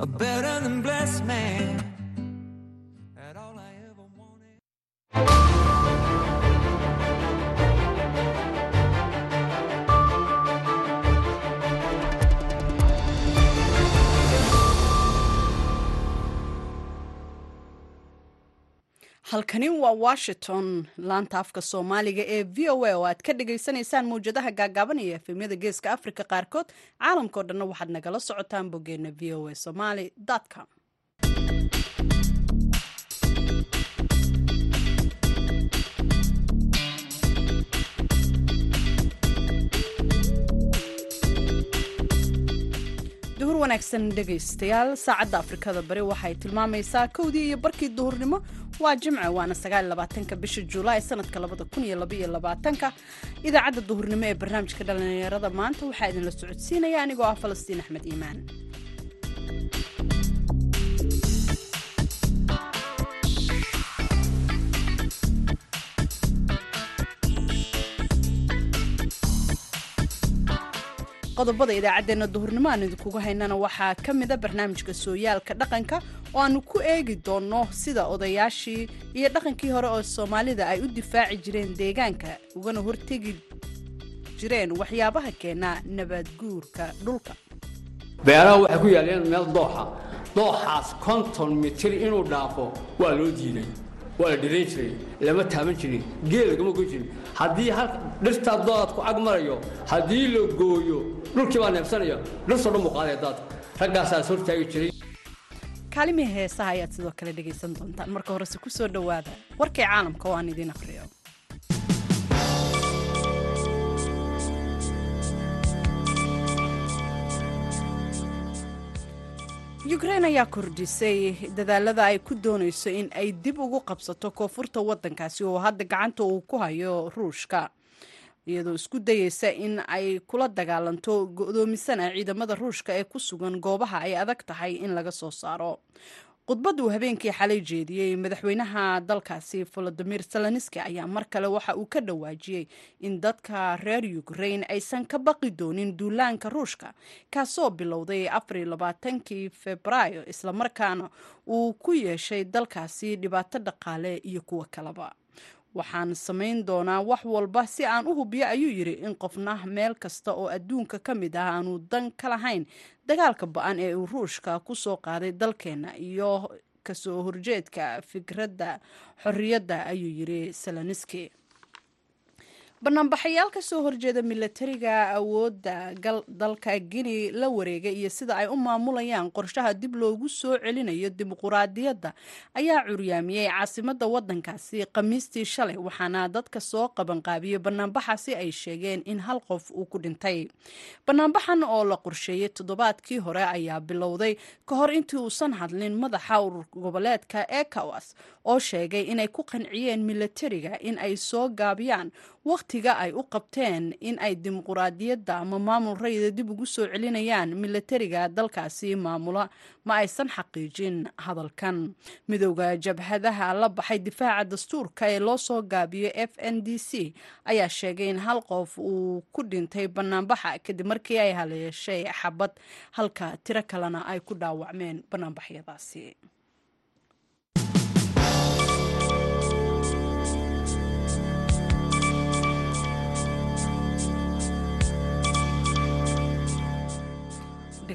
a better than blessed man. Halkani waa washington. Laanta afka soomaaliga ee v o a oo aad ka dhagaysanaysaan mawjadaha gaagaaban iyo efemyada geeska africa qaarkood caalamkao dhanna waxaad nagala socotaan boggeena v o a somaly com wanaagsan dhegaystayaal saacadda afrikada bari waxay tilmaamaysaa kowdii iyo barkii duhurnimo. Waa jimce waana sagaalabaatanka bisha julaay sanadka labaatanka. Idaacadda duhurnimo ee barnaamijka dhallinyarada maanta waxaa idinla socodsiinaya anigoo ah falastiin axmed iimaan qodobada idaacaddeenna duhurnimo aan idinkugu haynana waxaa ka mida barnaamijka sooyaalka dhaqanka oo aanu ku eegi doonno sida odayaashii iyo dhaqankii hore oo soomaalida ay u difaaci jireen deegaanka ugana hortegi jireen waxyaabaha keena nabaadguurka dhulka. Beeraha waxay ku yaaleen meel dooxa. Dooxaas konton mitir inuu dhaafo waa loo diiday waa la dhirayn jiray lama taaban jirin geel lagama goyn jirin. Haddii dhirtaa doodaad ku ag marayo haddii la gooyo dhulkii baa neebsanaya dhirtoo dhan buu qaadaya daadka raggaasaa is hortaagi jiray. Kaalimihii heesaha ayaad sidoo kale dhegaysan doontaan. Marka horese ku soo dhowaada warkii caalamka oo aan idiin aqriyo yukrain ayaa kordhisay dadaalada ay ku doonayso in ay dib ugu qabsato koonfurta waddankaasi oo hadda gacanta uu ku hayo ruushka iyadoo isku dayeysa in ay kula dagaalanto go-doomisana ciidamada ruushka ee ku sugan goobaha ay adag tahay in laga soo saaro khudbad uu habeenkii xalay jeediyey madaxweynaha dalkaasi volodimir zelenski ayaa mar kale waxa uu ka dhawaajiyey in dadka reer ukrain aysan ka baqi doonin duulaanka ruushka kaasoo bilowday afarlabaatankii februaayo islamarkaana uu ku yeeshay dalkaasi dhibaato dhaqaale iyo kuwo kaleba waxaan samayn doonaa wax walba si aan u hubiyo ayuu yidhi in qofna meel kasta oo adduunka ka mid ah aanu dan ka lahayn dagaalka ba'an ee uu ruushka ku soo qaaday dalkeenna iyo ka soo horjeedka fikradda xorriyadda ayuu yidhi seloniski banaanbaxayaal ka soo horjeeda milatariga awoodda dalka guinea la wareegay iyo sida ay u maamulayaan qorshaha dib loogu soo celinayo dimuquraadiyadda ayaa curyaamiyey caasimadda waddankaasi khamiistii shalay waxaana dadka soo qabanqaabiyey banaanbaxaasi ay sheegeen in hal qof uu ku dhintay. Banaanbaxan oo la qorsheeyey toddobaadkii hore ayaa bilowday ka hor intii uusan hadlin madaxa urur goboleedka ecowas oo sheegay inay ku qanciyeen milatariga in ay soo gaabiyaan wakhtiga ay u qabteen in ay dimuquraadiyadda ama maamul rayida dib ugu soo celinayaan milatariga dalkaasi maamula ma aysan xaqiijin hadalkan. Midowda jabhadaha la baxay difaaca dastuurka ee loo soo gaabiyo f n d c ayaa sheegay in hal qof uu ku dhintay banaanbaxa kadib markii ay haleeshay xabad halka tiro kalena ay ku dhaawacmeen banaanbaxyadaasi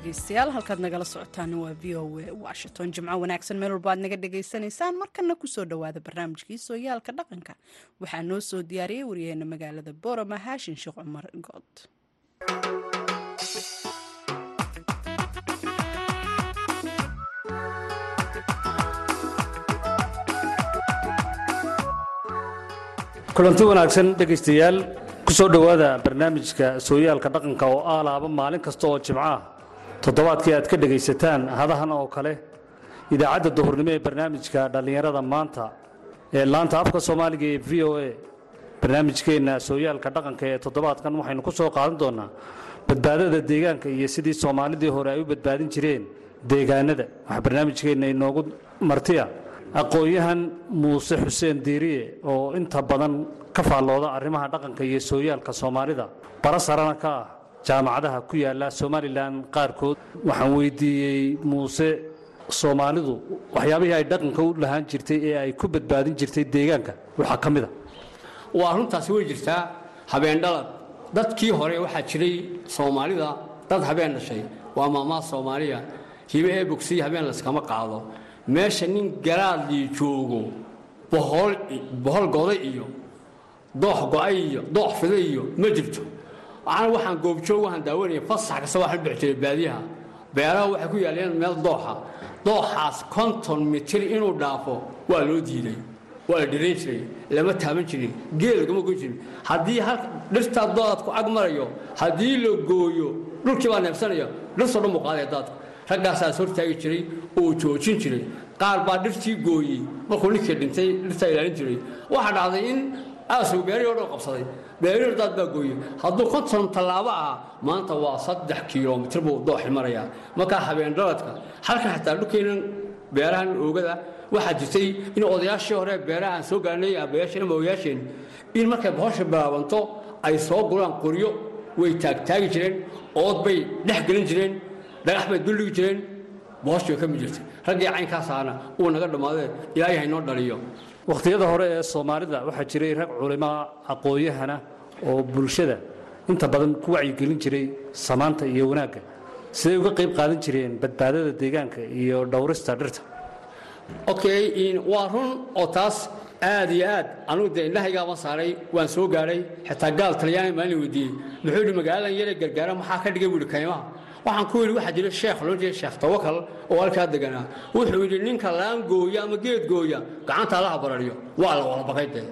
dhegeystayaal halkaad nagala socotaan waa v o a washington. Jimco wanaagsan meel walba aad naga dhegaysanaysaan markana ku soo dhowaada barnaamijkii sooyaalka dhaqanka. Waxaa noo soo diyaariyey waryaheena magaalada borama haashin sheekh cumar good. Kulanti wanaagsan dhegaystayaal ku soo dhowaada barnaamijka sooyaalka dhaqanka oo ah maalin kasta oo jimco ah toddobaadkii aad ka dhegaysataan hadahan oo kale idaacadda duhurnimo ee barnaamijka dhallinyarada maanta ee laanta afka soomaaliga ee v o a barnaamijkeenna sooyaalka dhaqanka ee toddobaadkan waxaynu ku soo qaadan doonnaa badbaadada deegaanka iyo sidii soomaalidii hore ay u badbaadin jireen deegaanada. Waxaa barnaamijkeenna inoogu martiya aqoon-yahan muuse xuseen diiriye oo inta badan ka faallooda arrimaha dhaqanka iyo sooyaalka soomaalida. Bara sarana ka ah jaamacadaha ku yaalla somalilan qaarkood waxaan weydiiyey muuse soomaalidu waxyaabihii ay dhaqanka u lahaan jirtay ee ay ku badbaadin jirtay deegaanka waxaa ka mid a. Waa runtaasi way jirtaa habeen dhalad. Dadkii hore waxaa jiray soomaalida dad habeen dhashay. Waa maamaha soomaaliya. Hibe ee bogsiya habeen layskama qaado. Meesha nin garaadlii joogo bohol goday iyo doox go'ay iyo doox fiday iyo ma jirto waxaana waxaan goobjoog waxaan daawanaya fasax kasta waxaan jiray baadiyaha. Beeraha waxay ku yaaleen meel dooxa. Dooxaas konton mitir inuu dhaafo waa loo diiday. Waa la dhirayn jiray lama taaban jirin geel lagama goyn jirin. Haddii dhirtaa doodadku ag marayo haddii la gooyo dhulkii baa neebsanaya dhirtoo dhan buu qaadaya daadku raggaasaas hortaagi jiray oo joojin jiray. Qaar baa dhirtii gooyey markuu ninkii dhintay dhirtaa ilaalin jiray. Waxaa dhacday in aasuu beerihii o dhan qabsaday beerihii daad baa gooyey hadduu konton tallaabo ah maanta waa saddex kilomitir buu dooxi marayaa. Markaa habeen dhaladka halkan xataa dhulkeenan beerahan oogada waxaa jirtay in odayaashii hore beeraha aan soo gaarnay abayaasheen ama oyaasheen in markay bohosha bilaabanto ay soo guraan qoryo way taagtaagi jireen ood bay dhex gelin jireen dhagax bay duldhigi jireen bohosh way ka mid jirtay. Raggii caynkaasaana uu naga dhammaadee ilaahay haynoo dhaliyo wakhtiyada hore ee soomaalida waxaa jiray rag culimaa aqoon-yahana oo bulshada inta badan ku wacyigelin jiray samaanta iyo wanaagga. Siday uga qayb qaadan jireen badbaadada deegaanka iyo dhowrista dhirta. Okay waa run oo taas aad iyo aad anugu dee indhahaygaama saaray waan soo gaadhay xitaa gaal talyaani maalin weydiiyey muxuu yidhi magaaladan yare gargaara maxaa ka dhigay? Buu yidhi kaymaha waxaan ku yidhi waxaa jira sheekh loo sheekh tawakal oo halkaa deganaa wuxuu yidhi ninka laan gooya ama geed gooya gacanta allaha barariyo waa la walbaqay dee.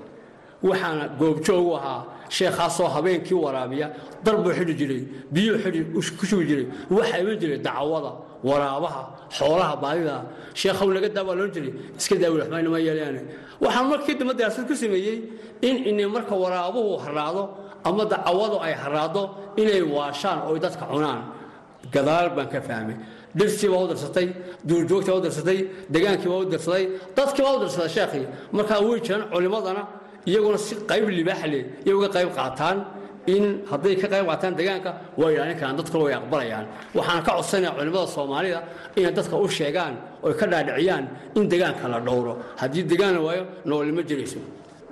Waxaana goobjoogu ahaa sheekhaasoo habeenkii waraabiya darbuu xidhi jiray biyuu xidhi ku shubi jiray waxaa iman jiray dacwada waraabaha xoolaha baadida sheekhow laga daa baa jiray iska daawi raxmayna ma yeelaane waxaan markii dambe daraasad ku sameeyey in inay marka waraabuhu haraado ama dacwadu ay haraado inay waashaan oy dadka cunaan gadaal baan ka fahmay. Dhirtii baa u darsatay duurjoogtii u darsatay degaankii baa u darsaday dadkii baa u darsaday sheekhii markaa way jiraan culimmadana iyaguna si qayb libaax leh iyo uga qayb qaataan in hadday ka qayb qaataan deegaanka waa ilaalin karaan dadkuna way aqbalayaan. Waxaan ka codsanaya culimmada soomaalida inay dadka u sheegaan oy ka dhaadhiciyaan in deegaanka la dhowro. Haddii deegaan la waayo noolima jirayso.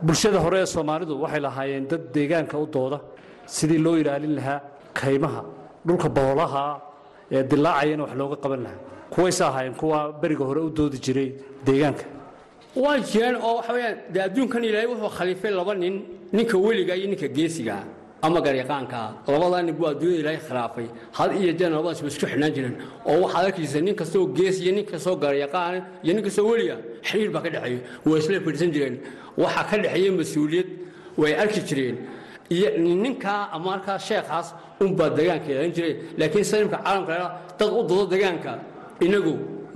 Bulshada hore ee soomaalidu waxay lahaayeen dad deegaanka u dooda sidii loo ilaalin lahaa kaymaha dhulka boolaha ee dilaacayana wax looga qaban lahaa. Kuwayse ahaayeen kuwa beriga hore u doodi jiray deegaanka. Waa jiraan oo waxa dee adduunkan ilaahay wuxuu khaliifay laba nin ninka weliga iyo ninka geesiga ama garyaqaankaa labadaa nin buu adduunyada ilaahay khilaafay had iyo jeer labadaas ba isku xidhnaan jireen oo waxaad arkaysa nin kastoo gees iyo nin kastoo garyaqaan iyo nin kastoo weliga xiriir baa ka dhexeeya. Way isla fadhiisan jireen. Waxaa ka dhexeeya mas'uuliyad way arki jireen. Iyo ninkaa ama markaa sheekhaas unbaa deegaanka ilaalin jiray laakiin sida imka caalamka la dad u doodo deegaanka inagu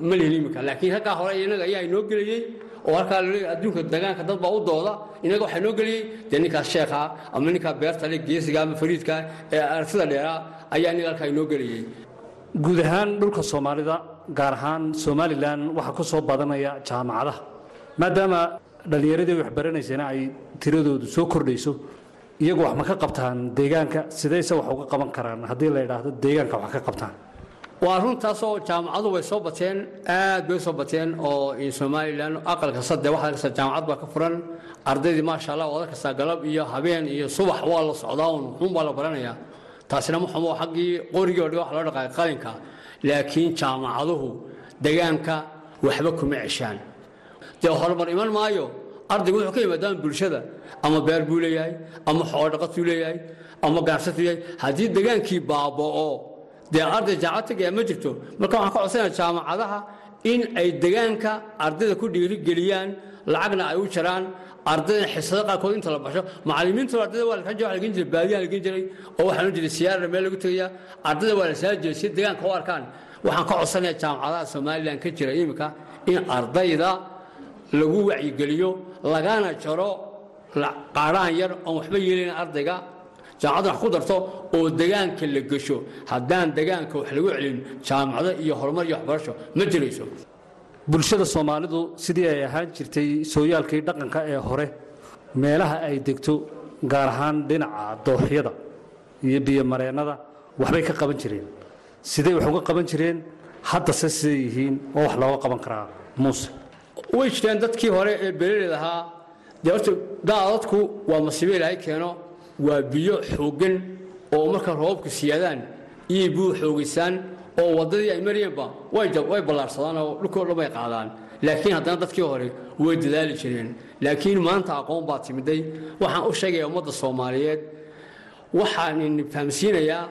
ma lihin imika laakiin raggaa hore inaga ayaa inoo gelayey oo halkaa la leeyahay adduunka deegaanka dad baa u dooda inaga waxaa inoo geliyey. Dee ninkaas sheekhaa ama ninkaa beerta le geesiga ama fariidka ee aragtida dheeraa ayaa inaga halkaa inoo gelayey guud ahaan dhulka soomaalida gaar ahaan somalilan waxaa ku soo badanaya jaamacadaha. Maadaama dhallinyaradii wax baranaysana ay tiradoodu soo kordhayso iyagu wax ma ka qabtaan deegaanka sidayse wax uga qaban karaan. Haddii la idhaahdo deegaanka wax ka qabtaan. Waa runtaasoo jaamacadu way soo bateen aad bay soo bateen oo somalilan aqalka sade waxaad arkaysaa jaamacad baa ka furan. Ardaydii maasha allah waad arkaysaa galab iyo habeen iyo subax waa la socdaa un xun baa la baranayaa taasina ma xumo xaggii qorigii o dhan wax loo dhaqaay qalinka. Laakiin jaamacaduhu deegaanka waxba kuma ceshaan. Dee horumar iman maayo? Ardaygu wuxuu ka yimaadaan bulshada ama beer buu leeyahay ama xoolo dhaqatuu leeyahay ama leeyahay. Haddii degaankii baaba'o dee arday jaamacad tagaya ma jirto. Marka waxaan ka codsanaya jaamacadaha in ay degaanka ardayda ku dhiirigeliyaan lacagna ay u jaraan ardayda xisado qaarkood inta la basho macallimiintu ardayda waa lakan jiray jiray baadiyaha lagen jiray oo waxaan jiray siyaara meel lagu tegaya ardayda waa la saari jiray si deegaanka u arkaan. Waxaan ka codsanaya jaamacadaha somalilan ka jira iminka in ardayda lagu wacyigeliyo lagana jaro qaadhaan yar oon waxba yeelayn ardayga jaamacadda wax ku darto oo degaanka la gesho haddaan degaanka wax lagu celin jaamacado iyo horumar iyo waxbarasho ma jirayso. Bulshada soomaalidu sidii ay ahaan jirtay sooyaalkii dhaqanka ee hore meelaha ay degto gaar ahaan dhinaca dooxyada iyo biyomareennada waxbay ka qaban jireen. Sidee wax uga qaban jireen haddase siday yihiin oo wax looga qaban karaa muuse. Way jireen dadkii hore ee beeraley ahaa dee horta daadadku waa masiibo ilaahay keeno waa biyo xooggan oo marka roobabku siyaadaan iyay buu xoogaysaan oo waddadii ay marayeenba way ballaarsadaan oo dhulkoo dhan bay qaadaan. Laakiin haddana dadkii hore way dadaali jireen. Laakiin maanta aqoon baa timiday waxaan u sheegayaa ummadda soomaaliyeed waxaan fahamsiinayaa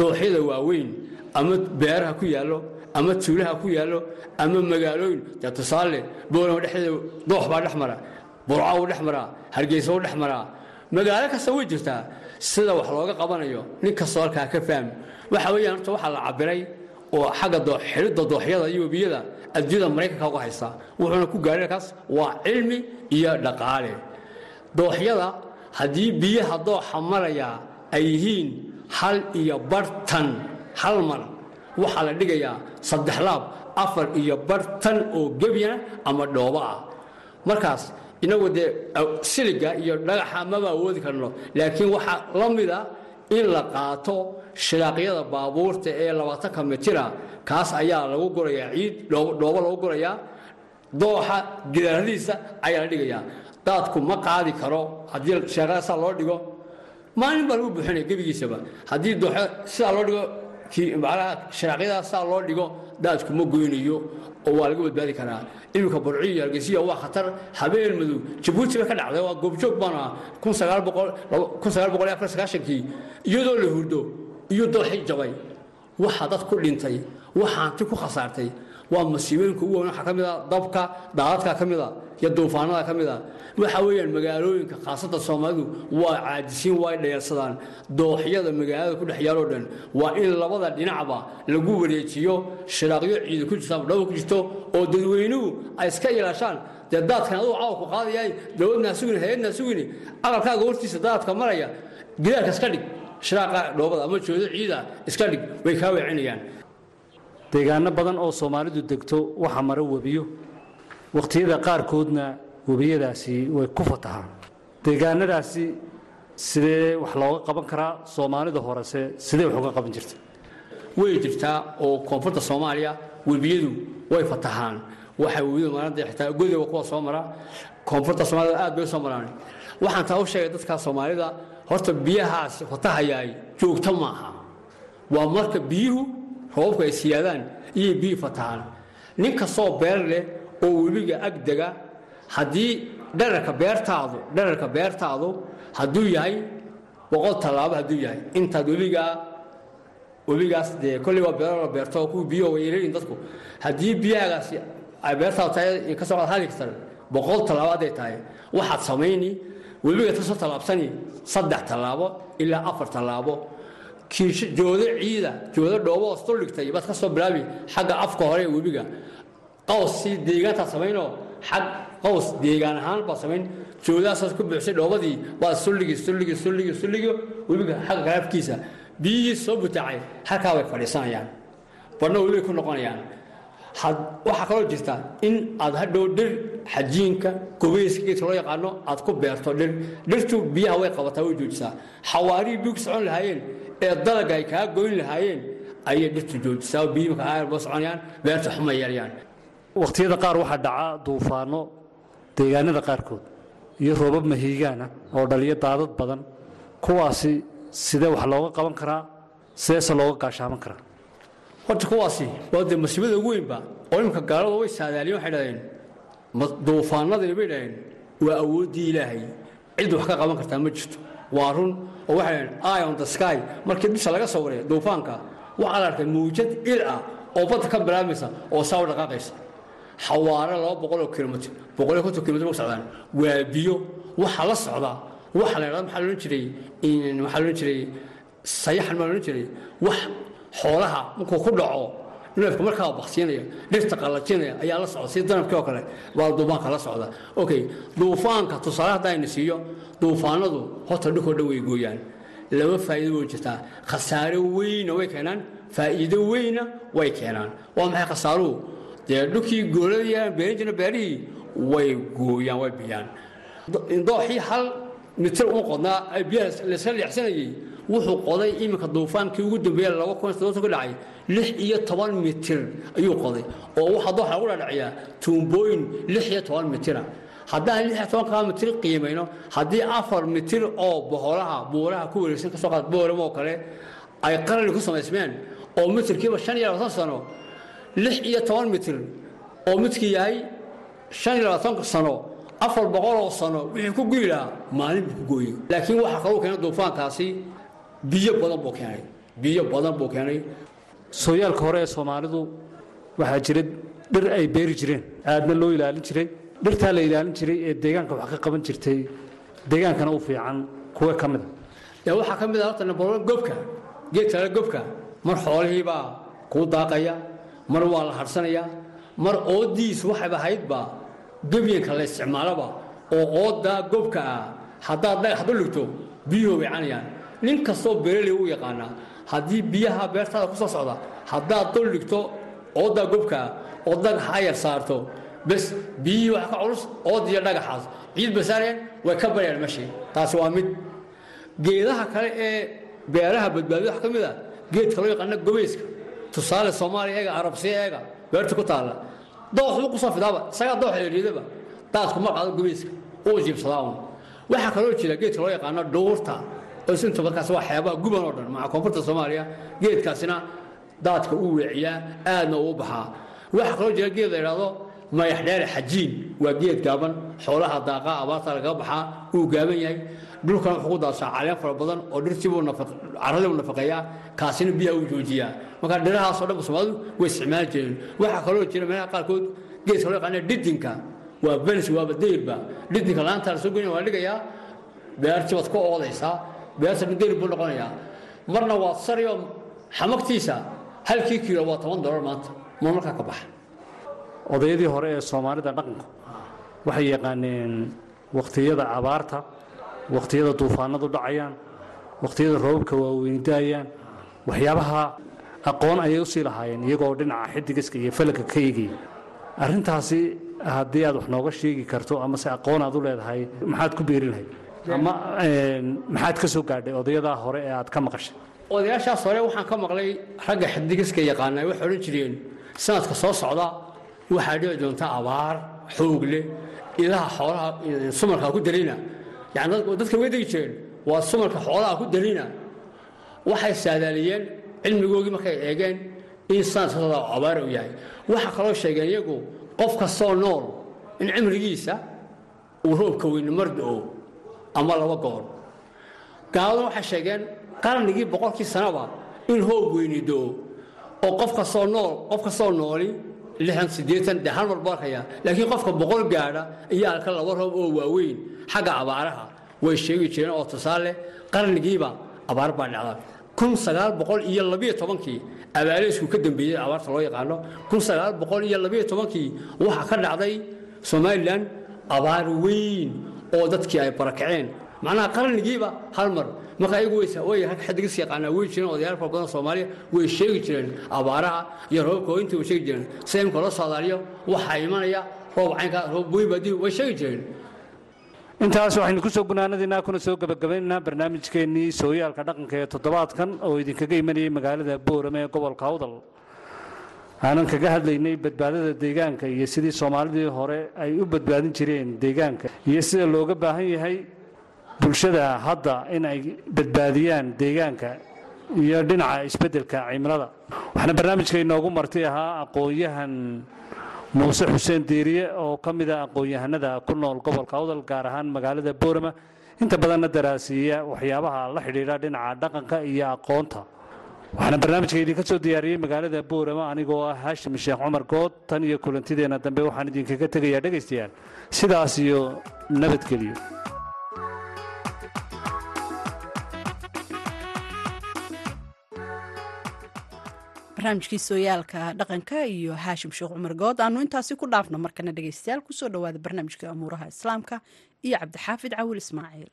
dooxyada waaweyn ama beeraha ku yaallo ama tuulaha ku yaallo ama magaalooyin. Dee tusaale boolama dhexdeeda doox baa dhex mara burca u dhex maraa hargeysa u dhex maraa. Magaalo kasta way jirtaa. Sida wax looga qabanayo nin kastoo halkaa ka faham waxa weeyaan horta waxaa la cabiray oo xagga xidhidda dooxyada iyo webiyada adduunyada maraykanka uga haysta wuxuuna ku gaadhay kaas waa cilmi iyo dhaqaale. Dooxyada haddii biyaha dooxa maraya ay yihiin hal iyo bartan hal mar waxaa la dhigayaa saddex laab afar iyo bartan oo gebyana ama dhoobo ah. Markaas inagu dee siliga iyo dhagaxa maba awoodi karno. Laakiin waxaa la mida in la qaato shiraaqyada baabuurta ee labaatanka mitira kaas ayaa lagu gurayaa ciid dhoobo lagu gurayaa dooxa gidaaradiisa ayaa la dhigayaa. Daadku ma qaadi karo haddii sheeqada loo dhigo. Maalin baa lagu buuxinaya gebigiisaba. Haddii dooxa sidaa loo dhigo sharaaqyadaas saa loo dhigo daadku ma goynayo oo waa laga badbaadi karaa. Iminka burciyo iyo hargeysiya waa khatar. Habeen madow. Jabuuti bay ka dhacday waa goobjoog baan kun sagaal boqol kun sagaal boqol iyo afar sagaashankii iyadoo la hurdo iyo dooxi jabay waxa dad ku dhintay waxa hanti ku khasaartay waa masiibooyinka ugu waxaa ka mid a dabka daadadka ka mid a iyo duufaanada ka mid a waxa weeyaan magaalooyinka khaasada soomaalidu waa caajisiin waa dhayalsadaan dooxyada magaalada ku dhex yaaloo dhan waa in labada dhinacba lagu wareejiyo shiraaqyo ciida ku jirta dhabo ku jirto oo dadweynuhu ay iska ilaashaan dee daadkan aduu caawa ku qaadayahay dowladnaa sugin hay'adnaa sugini aqalkaaga hortiisa daadka maraya gidaarka iska dhig. Shiraaqa dhoobada ama joodo ciida iska dhig way kaa weecinayaan deegaano badan oo soomaalidu degto waxaa mara webiyo. Wakhtiyada qaarkoodna webiyadaasi way ku fatahaan. Deegaanadaasi sidee wax looga qaban karaa soomaalida horese sidee wax uga qaban jirta? Way jirtaa oo koonfurta soomaaliya webiyadu way fatahaan. Waxay webiyadu maarada xitaa godoba kuwa soo mara koonfurta soomaalida aad bay soo maraan. Waxaan taa u sheegay dadka soomaalida horta biyahaas fatahayaay joogto maaha. Waa marka biyuhu roobabku ay siyaadaan iyay biyuhu fatahaan. Nin kastoo beer leh oo webiga ag dega haddii dherarka beertaadu dherarka beertaadu hadduu yahay boqol tallaabo hadduu yahay. Intaad webigaa webigaas dee kolley waa beero beerto kuwa biyo way yareeyin dadku. Haddii biyahaagaasi ay beertaadu tahay ka soo qaad hal hektar boqol tallaabo hadday tahay. Waxaad samayni webiga ka soo tallaabsani saddex tallaabo ilaa afar tallaabo joodo ciida joodo dhoobo oo isdul dhigtay baad ka soo bilaabi xagga afka hore ee webiga. Qaws deegaantaa samaynoo xag qaws deegaan ahaan baad samayn. Joodaasaas ku buuxsay dhoobadii baad sulligi sulligi sulligi sulligi webiga xagga kale biyihii soo butaacay halkaa way fadhiisanayaan. Badhna webibay ku noqonayaan. Waxaa kaloo jirta in aad hadhow dhir xajiinka gobeyska geedka loo yaqaano aad ku beerto dhir. Dhirtu biyaha way qabataa way joojisaa xawaarihii biyugu socon lahaayeen ee dalaga ay kaa goyn lahaayeen ayay dhirtu joojisaa oo biyihii marka aayar boo soconayaan beerta xuma yeelayaan wakhtiyada qaar waxaa dhaca duufaano deegaanada qaarkood iyo roobab mahiigaana oo dhaliyo daadad badan kuwaasi sidee wax looga qaban karaa sideese looga gaashaaman karaa. Horta kuwaasi waa dee masiibada ugu weynba oo imika gaalada way saadaaliyeen waxay dhahdeen ma- duufaanadani bay dhahdeen waa awooddii ilaahay cid wax ka qaban kartaa ma jirto waa run oo waxay eye on the sky. Markii dusha laga soo waray duufaanka waxaa la arkay mawjad il ah oo badda ka bilaabmaysa oo saa u dhaqaaqaysa. Xawaare laba boqoloo kilomitr boqoliyo konton kilomitr ma socdaan. Waa biyo waxa la socda waxa la yidhahda maxaa la odhan jiray? Waxaa la odhan jiray? Sayaxan maa la odhan jiray? Wax xoolaha markuu ku dhaco neefka markaa baksiinaya dhirta qallajinaya ayaa la socda sida danabkii oo kale baa duufaanka la socda. Okay duufaanka tusaale hadda ayna siiyo duufaanadu horta dhulkoo dhan way gooyaan. Laba faa'iido way jirtaa. Khasaare weyna way keenaan faa'iido weyna way keenaan. Waa maxay khasaaruhu? Dee dhulkii gooladii aan beerin jirna beerihii way gooyaan way biyaan. Dooxii hal mitir uma qodnaa biyaha layska leexsanayey wuxuu qoday iminka duufaankii ugu dambeeya ka dhacay lix iyo toban mitir ayuu qoday oo waxaa dooxa dhadhaciyaa tuumbooyin lix iyo toban mitira haddaan lix iyo tobankaa mitir qiimayno haddii afar mitir oo boholaha buuraha ku wareegsan ka soo qaad boorem oo kale ay qarani ku samaysmeen oo mitirkiiba shan iyo labaatan sano lix iyo toban mitir oo midkii yahay shan iyo labaatan sano afar boqoloo sano wixii ku guyi lahaa maalin buu ku gooyey. Laakiin waxaa kaluu keenay duufaankaasi biyo badan buu keenay. Biyo badan buu keenay. Sooyaalka hore ee soomaalidu waxaa jira dhir ay beeri jireen aadna loo ilaalin jiray. Dhirtaa la ilaalin jiray ee deegaanka wax ka qaban jirtay. Deegaankana u fiican kuwa ka mida dee waxaa ka mid ah horta number one gobka geedka la gobka mar xoolihiibaa kuu daaqaya mar waa la harsanaya mar oodiis waxayba ahaydba gebyanka la isticmaalaba oo oodaa gobka ah haddaad dhagax du ligto biyuhu bay canayaan nin kastoo beeraley u yaqaanaa haddii biyaha beertaada ku soo socda haddaad dul dhigto oodaa gobka ah oo dhagax ayar saarto bes biyihii waxa ka culus oodiyo dhagaxaas ciid basaareen way ka baryaan meeshii taasi waa mid. Geedaha kale ee beeraha badbaadiya waxa ka mid a geedka loo yaqaana gobeyska tusaale soomaaliya eega arabsiya eega beerta ku taalla. Doox buu ku soo fidaaba isagaa doox eedhiidaba daadku ma qaado gobeyska uu jiibsadaa un waxaa kaloo jira geedka loo yaqaano dhuurta oo isinta markaas waa xeebaha guban oo dhan maca koonfurta soomaaliya geedkaasina daadka uu weeciyaa aadna uu baxaa waxaa kaloo jira geed la yidhaahdo mayax dheere xajiin waa geed gaaban xoolaha daaqa abaarta lagaga baxaa uu gaaban yahay. Dhulkan wuxuu ku daadsaa caleen fara badan oo dhirtiibuu carradibuu nafaqeeyaa kaasina biyaha uu joojiyaa. Marka dhirahaasoo dhan soomaalidu way isticmaali jireen. Waxaa kaloo jira meelaha qaarkood geedka loo yaqaana dhidinka waa benis waaba dayrba dhidinka laanta la soo waa dhigayaa beertii baad ku oodaysaa dayr buu noqonayaa marna waa sariyo xamagtiisa halkii kiilo waa toban dolar maanta ma ka baxa odayadii hore ee soomaalida dhaqanku waxay yaqaaneen wakhtiyada abaarta wakhtiyada duufaanadu dhacayaan wakhtiyada roobabka waaweyni daayaan waxyaabaha aqoon ayay u sii lahaayeen iyagoo dhinaca xidigiska iyo falagga ka eegaya arrintaasi haddii aad wax nooga sheegi karto amase aqoon aad u leedahay maxaad ku beeri lahayd ama maxaad ka soo gaadhay odayadaa hore ee aad ka maqashay? Odayaashaas hore waxaan ka maqlay ragga xidigiska yaqaanaa waxay odhan jireen sanadka soo socda waxaa dhici doonta abaar xoog leh ilaha xoolaha sumalkaa ku darina yani dadka way degi jireen waa sumalka xoolaha ku darina waxay saadaaliyeen cilmigoogii markay eegeen in sanadka soo socda abaar uu yahay. Waxaa kaloo sheegeen iyagu qof kastoo nool in cimrigiisa uu roobka weyne mar do-o ama laba goor gaaladuna waxay sheegeen qarnigii boqolkii sanaba in hoob weyni do-o oo qof kastoo nool qof kastoo nooli lixan siddeetan dee hal mar barkaya laakiin qofka boqol gaadha iyo alka laba roob oo waaweyn xagga abaaraha way sheegi jireen oo tusaale qarnigiiba abaar baa dhacda kun sagaal boqol iyo labiyo tobankii abaaleysku ka dambeeyey abaarta loo yaqaano kun sagaal boqol iyo labiyo tobankii waxaa ka dhacday somalilan abaar weyn oo dadkii ay barakaceen. Macnaha qarnigiiba hal mar. Marka ayagu way xadigiis yaqaanaa way jireen odayaal fara badan soomaaliya way sheegi jireen abaaraha iyo roobka intii way sheegi jireen. Sida imka loo saadaaliyo waxaa imanaya roob caynka roob weyn baadii way sheegi jireen. Intaas waxaynu ku soo gunaanadiinaa kuna soo gebagabaynaynaa barnaamijkeennii sooyaalka dhaqanka ee toddobaadkan oo idinkaga imanayay magaalada boorame ee gobolka awdal aanan kaga hadlaynay badbaadada deegaanka iyo sidii soomaalidii hore ay u badbaadin jireen deegaanka iyo sida looga baahan yahay bulshada hadda in ay badbaadiyaan deegaanka iyo dhinaca isbeddelka cimilada. Waxaana barnaamijka inoogu marti ahaa aqoon-yahan muuse xuseen diiriye oo ka mid a aqoon-yahanada ku nool gobolka awdal gaar ahaan magaalada boorama. Inta badanna daraasiiya waxyaabaha la xidhiidha dhinaca dhaqanka iyo aqoonta waxaana barnaamijka idinka soo diyaariyey magaalada boorama anigoo ah haashim sheekh cumar good tan iyo kulantideenna dambe waxaan idinkaga tegayaa dhegaystayaal. Sidaas iyo nabadgelyo barnaamijkii sooyaalka dhaqanka iyo haashim sheekh cumar good aanu intaasi ku dhaafno markana dhegaystayaal ku soo dhowaada barnaamijka amuuraha islaamka iyo cabdixaafid cawil ismaaciil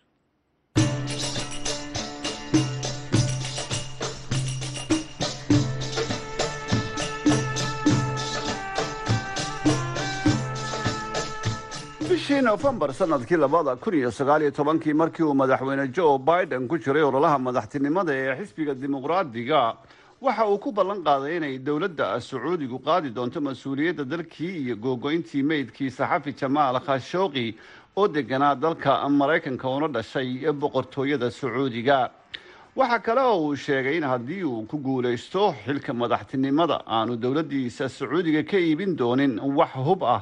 bishii nofembar sannadkii labada kun iyo sagaaliyo tobankii markii uu madaxweyne joe biden ku jiray ololaha madaxtinimada ee xisbiga dimuqraadiga waxa uu ku ballan qaaday inay dowladda sacuudigu qaadi doonto mas'uuliyadda dalkii iyo googoyntii meydkii saxafi jamaal khashooqi oo deganaa dalka maraykanka una dhashay boqortooyada sacuudiga. Waxaa kale oo uu sheegay in haddii uu ku guulaysto xilka madaxtinimada aanu dowladdiisa sacuudiga ka iibin doonin wax hub ah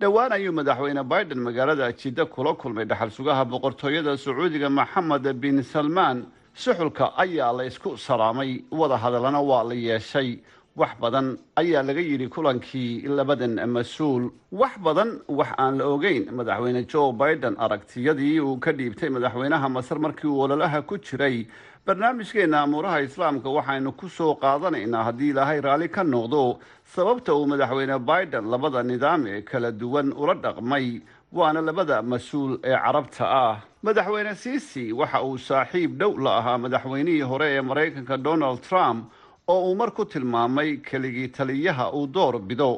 dhowaan ayuu madaxweyne biden magaalada jidda kula kulmay dhaxal sugaha boqortooyada sacuudiga maxamed bin salmaan suxulka ayaa la isku salaamay wada hadallana waa la yeeshay wax badan ayaa laga yidhi kulankii labadan mas'uul. Wax badan wax aan la ogeyn madaxweyne joe biden aragtiyadii uu ka dhiibtay madaxweynaha masar markii uu ololaha ku jiray. Barnaamijkeena amuuraha islaamka waxaynu ku soo qaadanaynaa haddii ilaahay raalli ka noqdo. Sababta uu madaxweyne biden labada nidaam ee kala duwan ula dhaqmay waana labada mas'uul ee carabta ah. Madaxweyne siisi waxa uu saaxiib dhow la ahaa madaxweynihii hore ee maraykanka donald trump oo uu mar ku tilmaamay keligii taliyaha uu door bido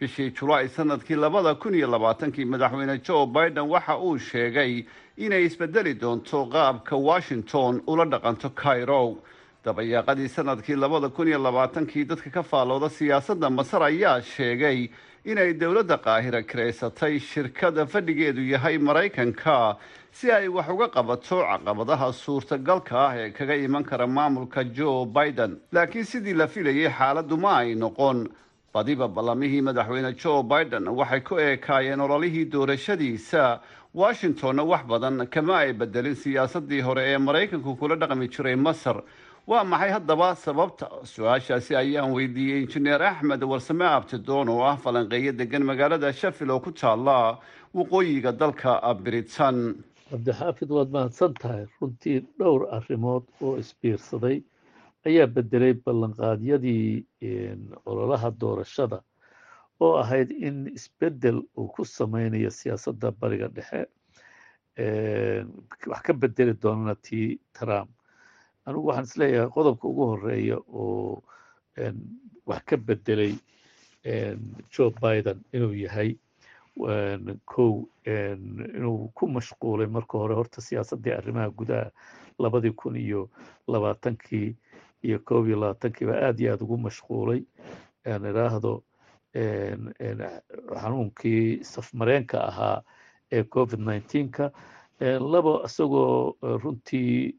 bishii julaay sannadkii labada kun iyo labaatankii madaxweyne joe biden waxa uu sheegay inay isbedeli doonto qaabka washington ula dhaqanto cairo. Dabayaaqadii sannadkii labada kun iyo labaatankii dadka ka faalooda siyaasadda masar ayaa sheegay inay dowladda qaahira kiraysatay shirkada fadhigeedu yahay maraykanka si ay wax uga qabato caqabadaha suurtagalka ah ee kaga iman kara maamulka joe biden. Laakiin sidii la filayay xaaladdu ma ay noqon. Badiba ballamihii madaxweyne joe biden waxay ku eekaayeen ololihii doorashadiisa. Washingtonna wax badan kama ay bedelin siyaasadii hore ee maraykanku kula dhaqmi jiray masar waa maxay haddaba sababta su'aashaasi ayaan weydiiyey injineer axmed warsame abtidoon oo ah falanqeeyo degan magaalada shafil oo ku taala waqooyiga dalka britain cabdixaafid waad mahadsan tahay runtii dhowr arrimood oo isbiirsaday ayaa bedelay ballanqaadyadii ololaha doorashada oo ahayd in isbeddel uu ku sameynayo siyaasadda bariga dhexe. Wax ka bedeli doonana tii trump anigu waxaan is leeyahay qodobka ugu horreeya oo wax ka bedelay joe biden inuu yahay kow inuu ku mashquulay marka hore horta siyaasaddii arrimaha gudaha labadii kun iyo labaatankii iyo koob iyo labaatankiiba aad iyo aad ugu mashquulay. Aan idhaahdo xanuunkii safmareenka ahaa ee covid nineteenka labo isagoo runtii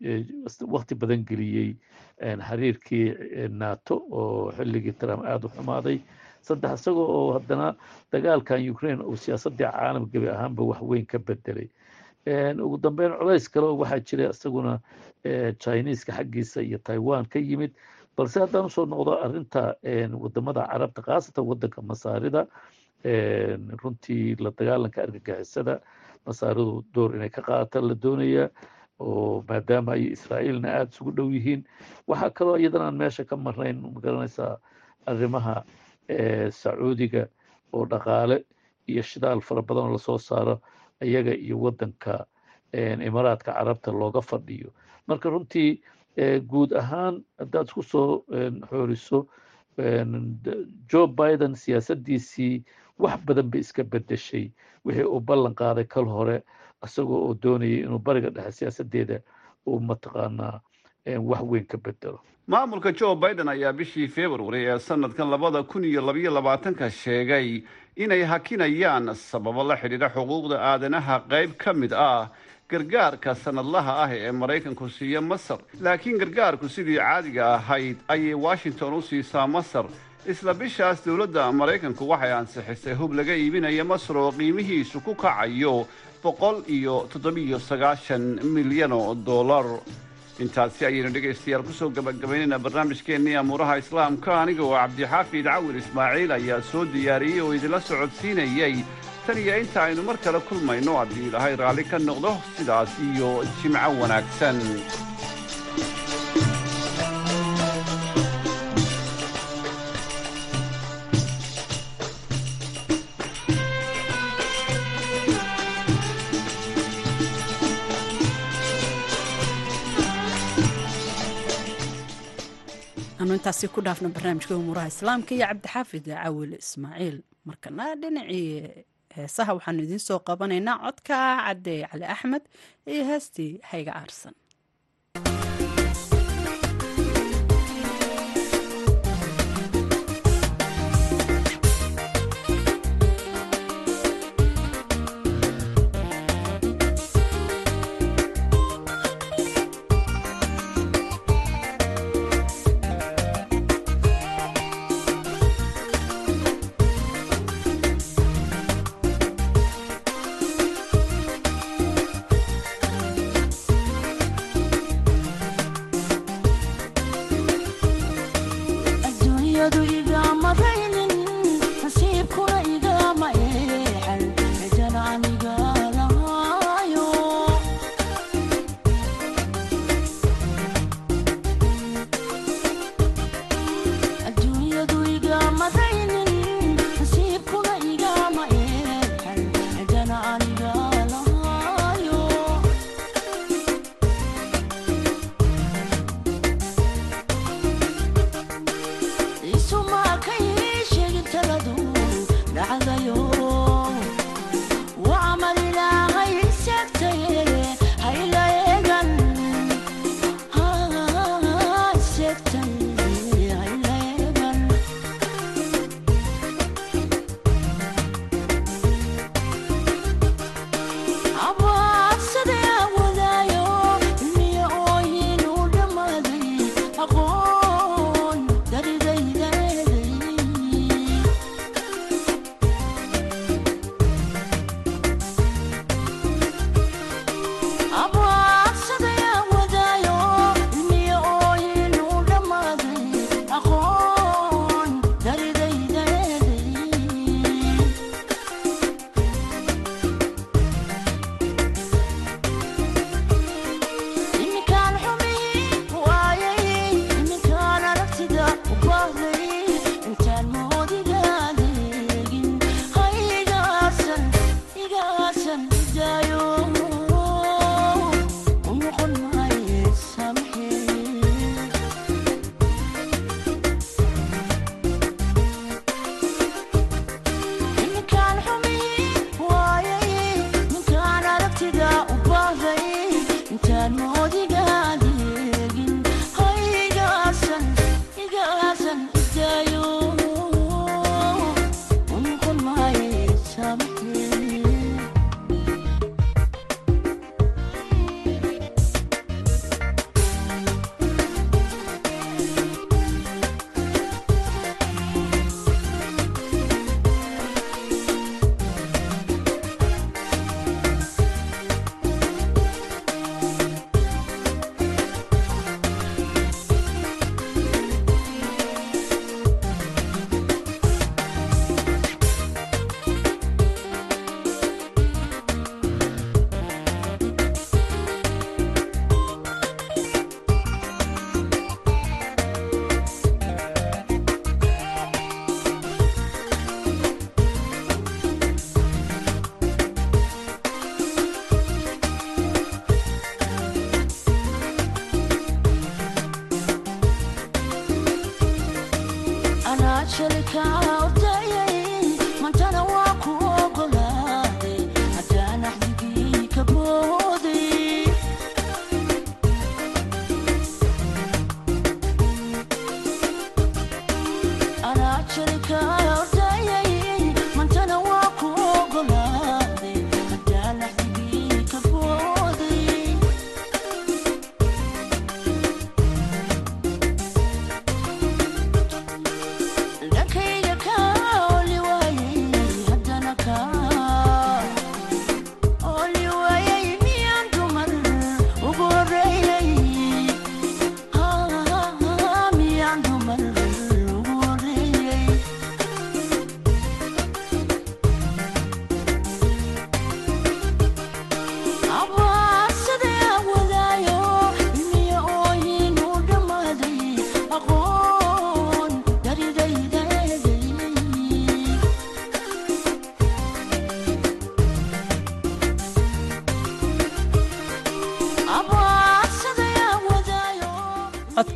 wakti badan geliyey xiriirkii nato oo xilligii trump aada u xumaaday. Saddex isagoo oo haddana dagaalkan ukraine uu siyaasaddii caalam gebi ahaanba wax weyn ka bedelay ugu dambeyn culays kale oo waxaa jira isaguna chineeska xaggiisa iyo taiwan ka yimid. Balse haddaan u soo noqdo arrinta waddamada carabta khaasatan waddanka masaarida runtii la dagaalanka argagixisada masaaridu door inay ka qaata la doonaya oo maadaama ay israa'iilna aada isugu dhow yihiin. Waxaa kaloo iyadan aan meesha ka marnayn ma garanaysaa arrimaha sacuudiga oo dhaqaale iyo shidaal fara badan oo la soo saaro iyaga iyo waddanka imaaraadka carabta looga fadhiyo. Marka runtii guud ahaan haddaad isku soo xooriso joe biden siyaasaddiisii wax badan bay iska bedeshay wixii uu ballan qaaday kal hore isagoo oo doonayay inuu bariga dhexe siyaasaddeeda uu mataqaanaa wax weyn ka bedelo maamulka joe biden ayaa bishii february ee sanadkan labada kun iyo labayo labaatanka sheegay inay hakinayaan sababo la xidhiidha xuquuqda aadanaha qayb ka mid ah gargaarka sanadlaha ah ee maraykanku siiya masar. Laakiin gargaarku sidii caadiga ahayd ayay washington u siisaa masar. Isla bishaas dowladda maraykanku waxay ansixisay hub laga iibinaya masar oo qiimihiisu ku kacayo boqol iyo toddobiyo sagaashan milyan oo dollar. Intaasi ayaynu dhegaystayaal ku soo gabagabaynaynaa barnaamijkeennii amuuraha islaamka. Aniga cabdixaafid cawir ismaaciil ayaa soo diyaariyey oo idinla socodsiinayey tan iyo inta aynu mar kale kulmayno haddii ilaahay raalli ka noqdo sidaas iyo jimco wanaagsan. Intaasi ku dhaafno barnaamijka umuuraha islaamka iyo cabdixaafid cawil ismaaciil. Markana dhinacii heesaha. Waxaanu idiin soo qabanaynaa codka ah caddeeye cali axmed iyo heestii hayga aarsan.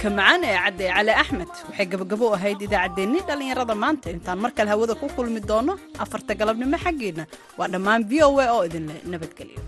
Codka macaan ee cadde cali axmed. Waxay gabagabo ahayd idaacaddeenni dhallinyarada maanta. Intaan mar kale hawada ku kulmi doono afarta galabnimo xaggeedna waa dhammaan v o a oo idinle nabadgelyo